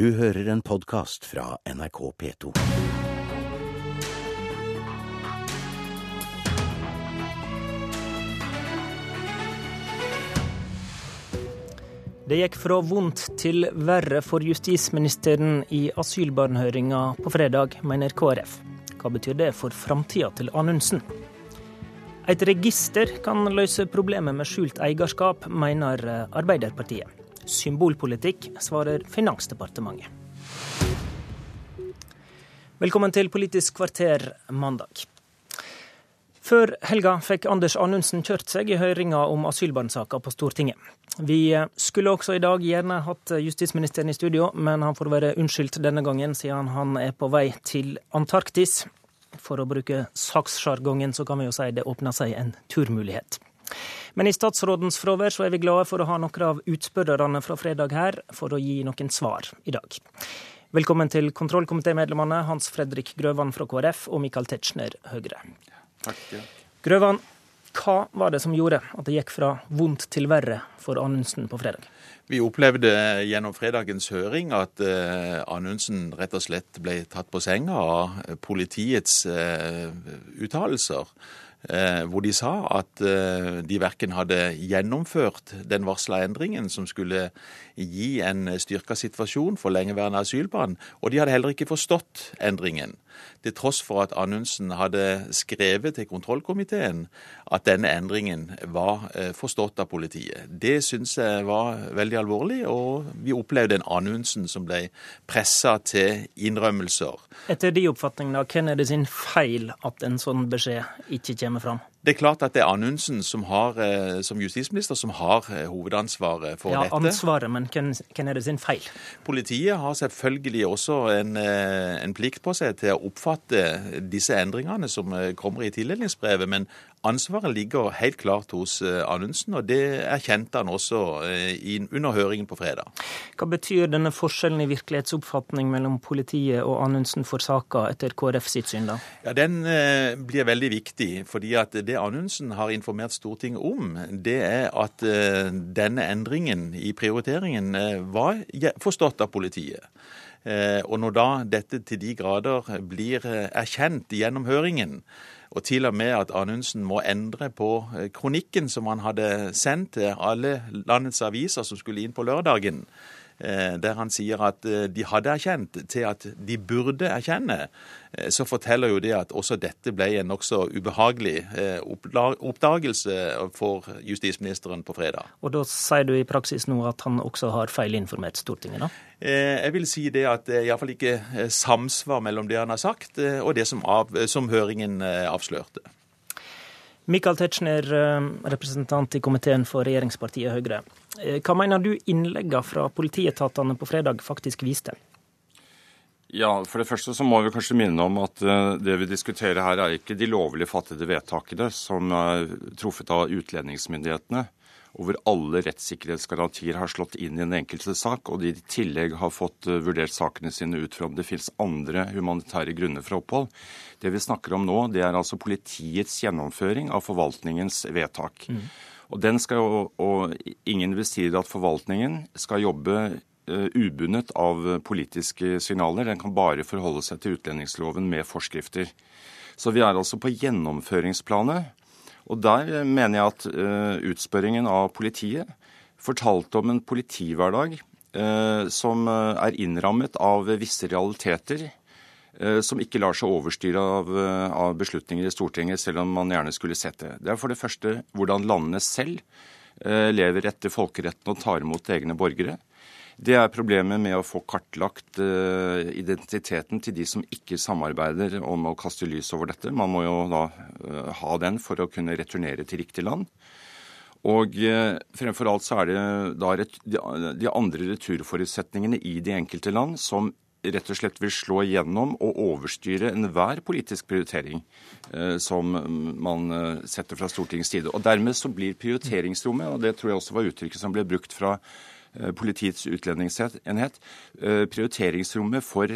Du hører en podkast fra NRK P2. Det gikk fra vondt til verre for justisministeren i asylbarnhøringa på fredag, mener KrF. Hva betyr det for framtida til Anundsen? Et register kan løse problemet med skjult eierskap, mener Arbeiderpartiet. Symbolpolitikk, svarer Finansdepartementet. Velkommen til Politisk kvarter mandag. Før helga fikk Anders Anundsen kjørt seg i høringa om asylbarnsaka på Stortinget. Vi skulle også i dag gjerne hatt justisministeren i studio, men han får være unnskyldt denne gangen, siden han er på vei til Antarktis. For å bruke sakssjargongen så kan vi jo si det åpner seg en turmulighet. Men i statsrådens fravær så er vi glade for å ha noen av utspørrerne fra fredag her, for å gi noen svar i dag. Velkommen til kontrollkomitémedlemmene Hans Fredrik Grøvan fra KrF og Michael Tetzschner, Høyre. Takk. Ja. Grøvan, hva var det som gjorde at det gikk fra vondt til verre for Anundsen på fredag? Vi opplevde gjennom fredagens høring at uh, Anundsen rett og slett ble tatt på senga av politiets uh, uttalelser. Uh, hvor de sa at de verken hadde gjennomført den varsla endringen som skulle gi en styrka situasjon for lengeværende asylbarn, og de hadde heller ikke forstått endringen til tross for at Anundsen hadde skrevet til kontrollkomiteen at denne endringen var forstått av politiet. Det syns jeg var veldig alvorlig, og vi opplevde en Anundsen som ble pressa til innrømmelser. Etter de oppfatningene, hvem er det sin feil at en sånn beskjed ikke kommer fram? Det er klart at det er Anundsen som, har, som justisminister som har hovedansvaret for ja, dette. Ja, ansvaret, men hvem, hvem er det sin feil? Politiet har selvfølgelig også en, en plikt på seg til å oppfatte disse endringene som kommer i tildelingsbrevet, men ansvaret ligger helt klart hos Anundsen, og det erkjente han også under høringen på fredag. Hva betyr denne forskjellen i virkelighetsoppfatning mellom politiet og Anundsen for saka, etter KrF sitt syn, da? Ja, Den blir veldig viktig, fordi at det Anundsen har informert Stortinget om, det er at denne endringen i prioriteringen var forstått av politiet. Og når da dette til de grader blir erkjent gjennom høringen, og til og med at Anundsen må endre på kronikken som han hadde sendt til alle landets aviser som skulle inn på lørdagen, der han sier at de hadde erkjent, til at de burde erkjenne, så forteller jo det at også dette ble en nokså ubehagelig oppdagelse for justisministeren på fredag. Og da sier du i praksis nå at han også har feilinformert Stortinget, da? Jeg vil si det at det iallfall ikke samsvar mellom det han har sagt og det som, av, som høringen avslørte. Michael Tetzschner, representant i komiteen for regjeringspartiet Høyre. Hva mener du innleggene fra politietatene på fredag faktisk viste? Ja, For det første så må vi kanskje minne om at det vi diskuterer her, er ikke de lovlig fattede vedtakene som er truffet av utlendingsmyndighetene, og hvor alle rettssikkerhetsgarantier har slått inn i den enkelte sak, og de i tillegg har fått vurdert sakene sine ut fra om det finnes andre humanitære grunner for opphold. Det vi snakker om nå, det er altså politiets gjennomføring av forvaltningens vedtak. Mm. Og den skal og ingen bestrider at forvaltningen skal jobbe ubundet av politiske signaler. Den kan bare forholde seg til utlendingsloven med forskrifter. Så vi er altså på gjennomføringsplanet. Og der mener jeg at uh, utspørringen av politiet fortalte om en politihverdag uh, som er innrammet av visse realiteter som ikke lar seg overstyre av, av, beslutninger i Stortinget, selv om man gjerne skulle sett det. Det er for det første hvordan landene selv lever etter folkeretten og tar imot egne borgere. Det er problemet med å få kartlagt uh, identiteten til de som ikke samarbeider om å kaste lys over dette. Man må jo da uh, ha den for å kunne returnere til riktig land. Og uh, fremfor alt så er det da de andre returforutsetningene i de enkelte land som rett og slett vil slå igjennom og overstyre enhver politisk prioritering som man setter fra Stortingets side. Og Dermed så blir prioriteringsrommet, og det tror jeg også var uttrykket som ble brukt fra Politiets utlendingsenhet. Prioriteringsrommet for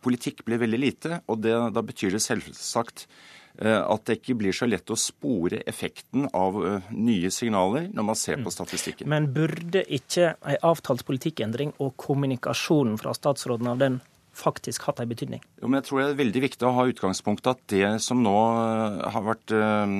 politikk ble veldig lite. og det, Da betyr det selvsagt at det ikke blir så lett å spore effekten av nye signaler når man ser på mm. statistikken. Men burde ikke en avtalt politikkendring og kommunikasjonen fra statsråden av den faktisk hatt en betydning? Jo, men jeg tror det er veldig viktig å ha utgangspunktet at det som nå eh, har vært eh,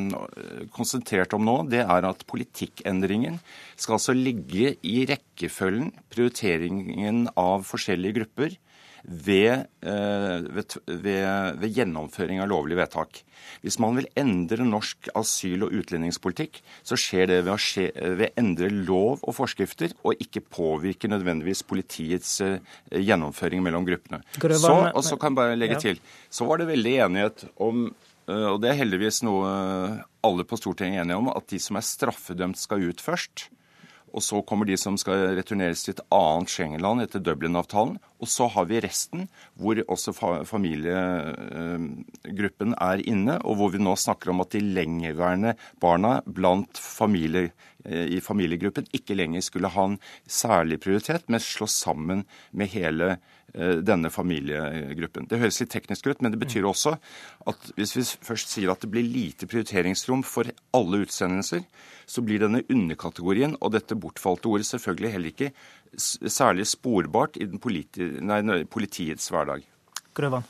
konsentrert om nå, det er at politikkendringen skal altså ligge i rekkefølgen, prioriteringen av forskjellige grupper, ved, eh, ved, ved, ved gjennomføring av lovlig vedtak. Hvis man vil endre norsk asyl- og utlendingspolitikk, så skjer det ved å, skje, ved å endre lov og forskrifter, og ikke påvirke nødvendigvis politiets uh, gjennomføring mellom gruppene. Så, og så kan jeg bare legge til, så var det veldig enighet om uh, og det er heldigvis noe alle på Stortinget er enige om, at de som er straffedømt skal ut først. Og så kommer de som skal returneres til et annet Schengen-land etter Dublin-avtalen. Og så har vi resten, hvor også familiegruppen er inne, og hvor vi nå snakker om at de lengeværende barna blant familie, i familiegruppen ikke lenger skulle ha en særlig prioritet, men slås sammen med hele eh, denne familiegruppen. Det høres litt teknisk ut, men det betyr også at hvis vi først sier at det blir lite prioriteringsrom for alle utsendelser, så blir denne underkategorien og dette bortfalte ordet selvfølgelig heller ikke særlig sporbart i politi nei, politiets hverdag. Grøvan.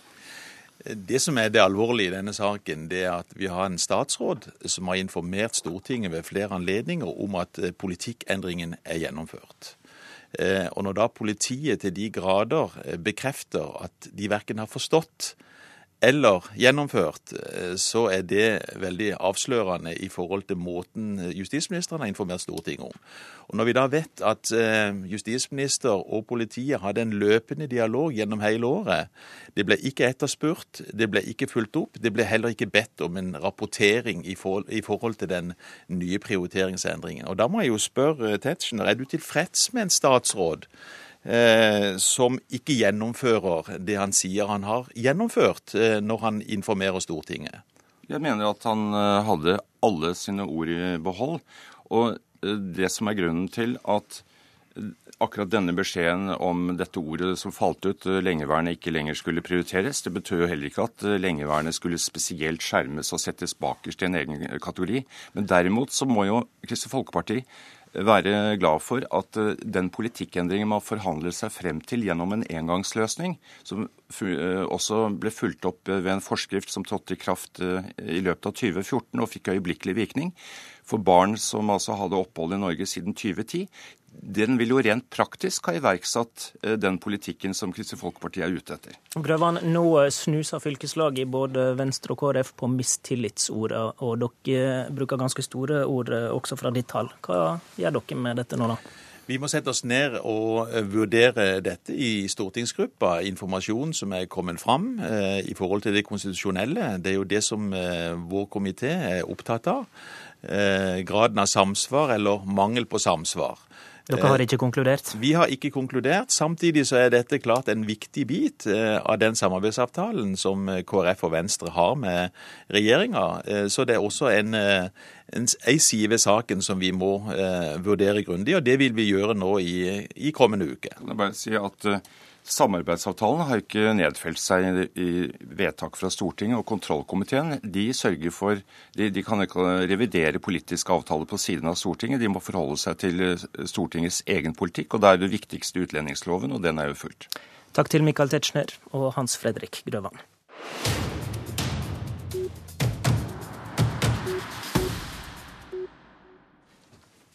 Det som er det alvorlige i denne saken, det er at vi har en statsråd som har informert Stortinget ved flere anledninger om at eh, politikkendringen er gjennomført. Eh, og når da politiet til de grader eh, bekrefter at de verken har forstått eller gjennomført, eh, så er det veldig avslørende i forhold til måten justisministeren har informert Stortinget om. Og Når vi da vet at eh, justisminister og politiet hadde en løpende dialog gjennom hele året Det ble ikke etterspurt, det ble ikke fulgt opp, det ble heller ikke bedt om en rapportering i forhold, til den nye prioriteringsendringen. Og Da må jeg jo spørre Tetzschner, er du tilfreds med en statsråd eh, som ikke gjennomfører det han sier han har gjennomført, eh, når han informerer Stortinget? Jeg mener at han eh, hadde alle sine ord i behold. Og eh, det som er grunnen til at eh, akkurat denne beskjeden om dette ordet som falt ut, lengeværende ikke lenger skulle prioriteres, det betød jo heller ikke at lengeværende skulle spesielt skjermes og settes bakerst i en egen kategori. Men derimot så må jo Kristelig Folkeparti være glad for at eh, den politikkendringen man forhandler seg frem til gjennom en engangsløsning, som eh, også ble fulgt opp ved en forskrift som trådte i kraft eh, i løpet av 2014 og fikk øyeblikkelig virkning, for barn som altså hadde opphold i Norge siden 2010, den vil jo rent praktisk ha iverksatt eh, den politikken som Kristelig Folkeparti er ute etter. Grøvan, nå snuser fylkeslaget i både Venstre og KrF på mistillitsordet, og dere bruker ganske store ord eh, også fra ditt tall. Hva gjør dere med dette nå, da? Vi må sette oss ned og eh, vurdere dette i stortingsgruppa. Informasjon som er kommet fram eh, i forhold til det konstitusjonelle. Det er jo det som eh, vår komité er opptatt av. Eh, graden av samsvar eller mangel på samsvar. Dere har ikke konkludert? Vi har ikke konkludert. Samtidig så er dette klart en viktig bit eh, av den samarbeidsavtalen som eh, KrF og Venstre har med regjeringa. Eh, så det er også en, en, en side ved saken som vi må vurdere grundig, og det vil vi gjøre nå i, i kommende uke. Jeg bare si at Samarbeidsavtalen har ikke nedfelt seg i vedtak fra Stortinget, og kontrollkomiteen de for de, de, kan ikke revidere politiske avtaler på siden av Stortinget. De må forholde seg til eh, Stortingets egen politikk, og det er det viktigste utlendingsloven, og den er jo fulgt. Takk til Michael Tetzschner og Hans Fredrik Grøvan.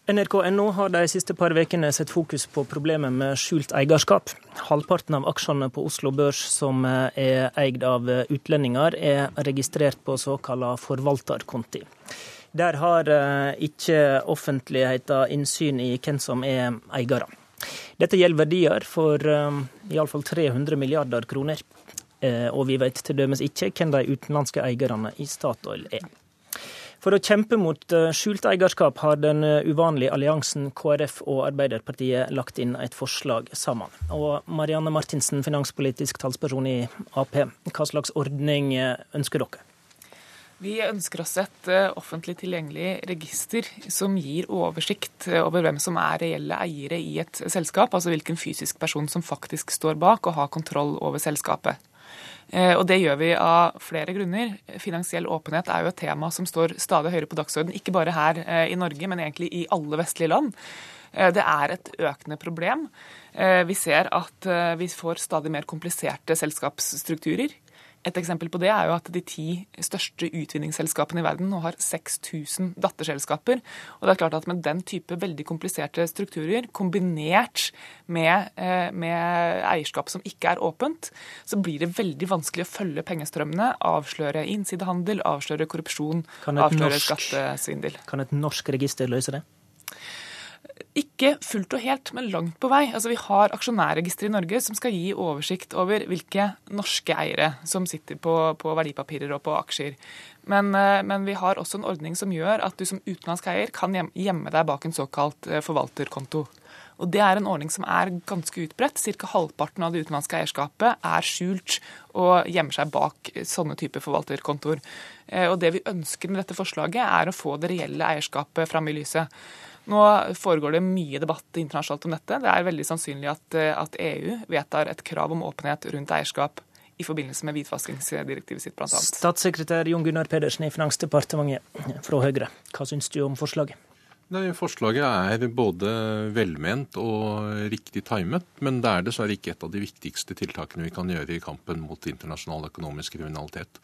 NRK.no har de siste par ukene sett fokus på problemet med skjult eierskap. Halvparten av aksjene på Oslo Børs som er eid av utlendinger, er registrert på såkalla forvalterkonti. Der har eh, ikke offentligheten innsyn i hvem som er eiere. Dette gjelder verdier for eh, iallfall 300 milliarder kroner. Eh, og vi vet t.d. ikke hvem de utenlandske eierne i Statoil er. For å kjempe mot eh, skjult eierskap har den eh, uvanlige alliansen KrF og Arbeiderpartiet lagt inn et forslag sammen. Og Marianne Martinsen, finanspolitisk talsperson i Ap, hva slags ordning eh, ønsker dere? Vi ønsker oss et offentlig tilgjengelig register som gir oversikt over hvem som er reelle eiere i et selskap, altså hvilken fysisk person som faktisk står bak og har kontroll over selskapet. Og Det gjør vi av flere grunner. Finansiell åpenhet er jo et tema som står stadig høyere på dagsordenen, ikke bare her i Norge, men egentlig i alle vestlige land. Det er et økende problem. Vi ser at vi får stadig mer kompliserte selskapsstrukturer. Et eksempel på det er jo at de ti største utvinningsselskapene i verden nå har 6000 datterselskaper. Og det er klart at med den type veldig kompliserte strukturer, kombinert med, eh, med eierskap som ikke er åpent, så blir det veldig vanskelig å følge pengestrømmene, avsløre innsidehandel, avsløre korrupsjon, avsløre norsk, skattesvindel. Kan et norsk register løse det? Ikke fullt og helt, men langt på vei. Altså, vi har aksjonærregisteret i Norge som skal gi oversikt over hvilke norske eiere som sitter på, på verdipapirer og på aksjer. Men, eh, men, vi har også en ordning som gjør at du som utenlandsk eier kan gjemme deg bak en såkalt eh, forvalterkonto. Og Det er en ordning som er ganske utbredt. Ca. halvparten av det utenlandske eierskapet er skjult og gjemmer seg bak sånne typer forvalterkontoer. Eh, og Det vi ønsker med dette forslaget, er å få det reelle eierskapet fram i lyset. Nå foregår det mye debatt internasjonalt om dette. Det er veldig sannsynlig at, at EU vedtar et krav om åpenhet rundt eierskap i forbindelse med hvitvaskingsdirektivet sitt, bl.a. Statssekretær Jon Gunnar Pedersen i Finansdepartementet fra Høyre, hva syns du om forslaget? Nei, Forslaget er både velment og riktig timet, men det er dessverre ikke et av de viktigste tiltakene vi kan gjøre i kampen mot internasjonal økonomisk kriminalitet.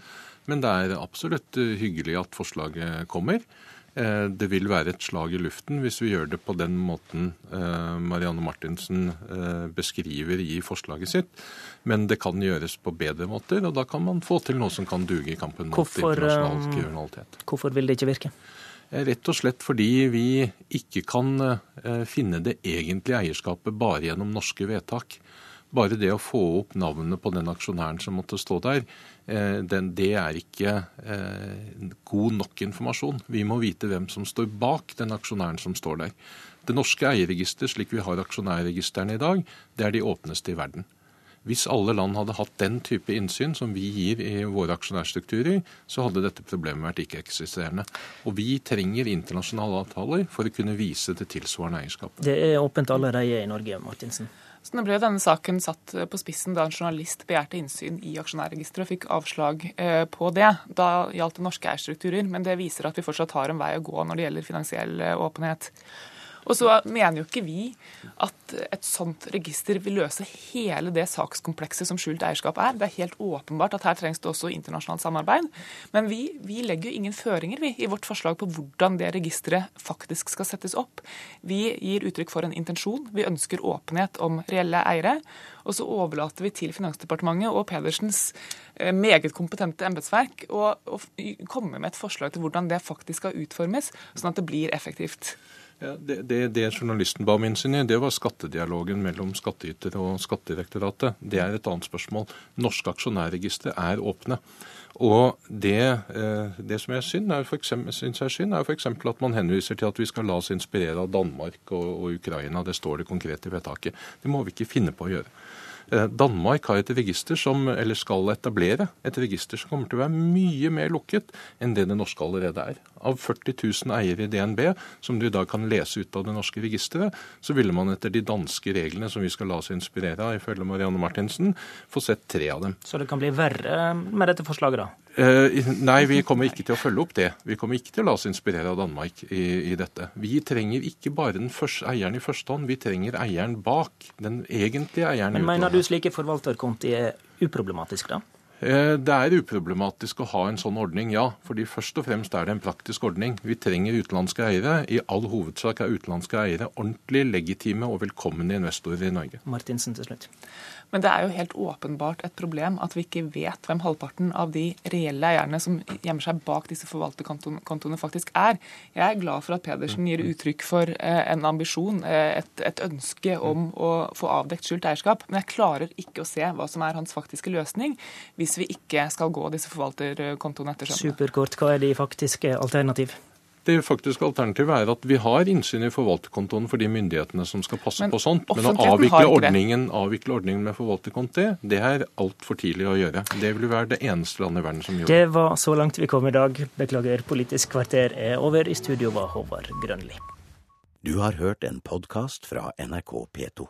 Men det er absolutt hyggelig at forslaget kommer. Eh, det vil være et slag i luften hvis vi gjør det på den måten eh, Marianne Martinsen eh, beskriver i forslaget sitt. Men det kan gjøres på bedre måter, og da kan man få til noe som kan duge i kampen mot internasjonal kriminalitet. Hvorfor vil det ikke virke? Rett og slett fordi vi ikke kan finne det egentlige eierskapet bare gjennom norske vedtak. Bare det å få opp navnet på den aksjonæren som måtte stå der, den, det er ikke eh, god nok informasjon. Vi må vite hvem som står bak den aksjonæren som står der. Det norske eierregisteret, slik vi har aksjonærregistrene i dag, det er de åpneste i verden. Hvis alle land hadde hatt den type innsyn som vi gir i våre aksjonærstrukturer, så hadde dette problemet vært ikke-eksisterende. Og vi trenger internasjonale avtaler for å kunne vise det tilsvarende eierskapet. Det er åpent allerede i Norge, Martinsen? Så nå ble denne saken satt på spissen da en journalist begjærte innsyn i aksjonærregisteret og fikk avslag eh, på det. Da gjaldt det norske eierstrukturer, men det viser at vi fortsatt har en vei å gå når det gjelder finansiell eh, åpenhet. Og så mener jo ikke vi at et sånt register vil løse hele det sakskomplekset som skjult eierskap er. Det er helt åpenbart at her trengs det også internasjonalt samarbeid. Men vi, vi legger jo ingen føringer vi, i vårt forslag på hvordan det registeret faktisk skal settes opp. Vi gir uttrykk for en intensjon. Vi ønsker åpenhet om reelle eiere. Og så overlater vi til Finansdepartementet og Pedersens eh, meget kompetente embetsverk å komme med et forslag til hvordan det faktisk skal utformes, sånn at det blir effektivt. Ja, det, det, det, journalisten ba om innsyn i, det var skattedialogen mellom skattyter og Skattedirektoratet. Det er et annet spørsmål. Norske aksjonærregistre er åpne. Og det, eh, det som jeg synd, er eksempel, er synd, er f.eks. at man henviser til at vi skal la oss inspirere av Danmark og, og Ukraina. Det står det konkret i vedtaket. Det må vi ikke finne på å gjøre. Eh, Danmark har et register som, eller skal etablere et register som kommer til å være mye mer lukket enn det det norske allerede er. Av 40 000 eiere i DNB, som du i dag kan lese ut av det norske registeret, så ville man etter de danske reglene som vi skal la oss inspirere av, ifølge Marianne Martinsen, få sett tre av dem. Så det kan bli verre med dette forslaget, da? Uh, nei, vi kommer ikke til å følge opp det. Vi kommer ikke til å la oss inspirere av Danmark i, i dette. Vi trenger ikke bare den første, eieren i første hånd, vi trenger eieren bak. Den egentlige eieren. Men Mener du slike forvalterkonti er uproblematisk, da? Eh, det er uproblematisk å ha en sånn ordning, ja. fordi først og fremst er det en praktisk ordning. Vi trenger utenlandske eiere. I all hovedsak er utenlandske eiere ordentlig legitime og velkomne investorer i Norge. Martinsen til slutt. Men det er jo helt åpenbart et problem at vi ikke vet hvem halvparten av de reelle eierne som gjemmer seg bak disse forvalterkontoene faktisk er. Jeg er glad for at Pedersen gir uttrykk for eh, en ambisjon, eh, et, et ønske om å få avdekt skjult eierskap. Men jeg klarer ikke å se hva som er hans faktiske løsning hvis vi ikke skal gå disse forvalterkontoene etter sømmene. Superkort, hva er de faktiske alternativ? Det faktiske alternativet er at vi har innsyn i forvalterkontoen for de myndighetene som skal passe men, på sånt. Men å avvikle ordningen, avvikle ordningen, med forvalterkonto, det er altfor tidlig å gjøre. Det vil være det eneste landet i verden som gjør det. Det var så langt vi kom i dag. Beklager, Politisk kvarter er over. I studio var Håvard Grønli. Du har hørt en podkast fra NRK P2.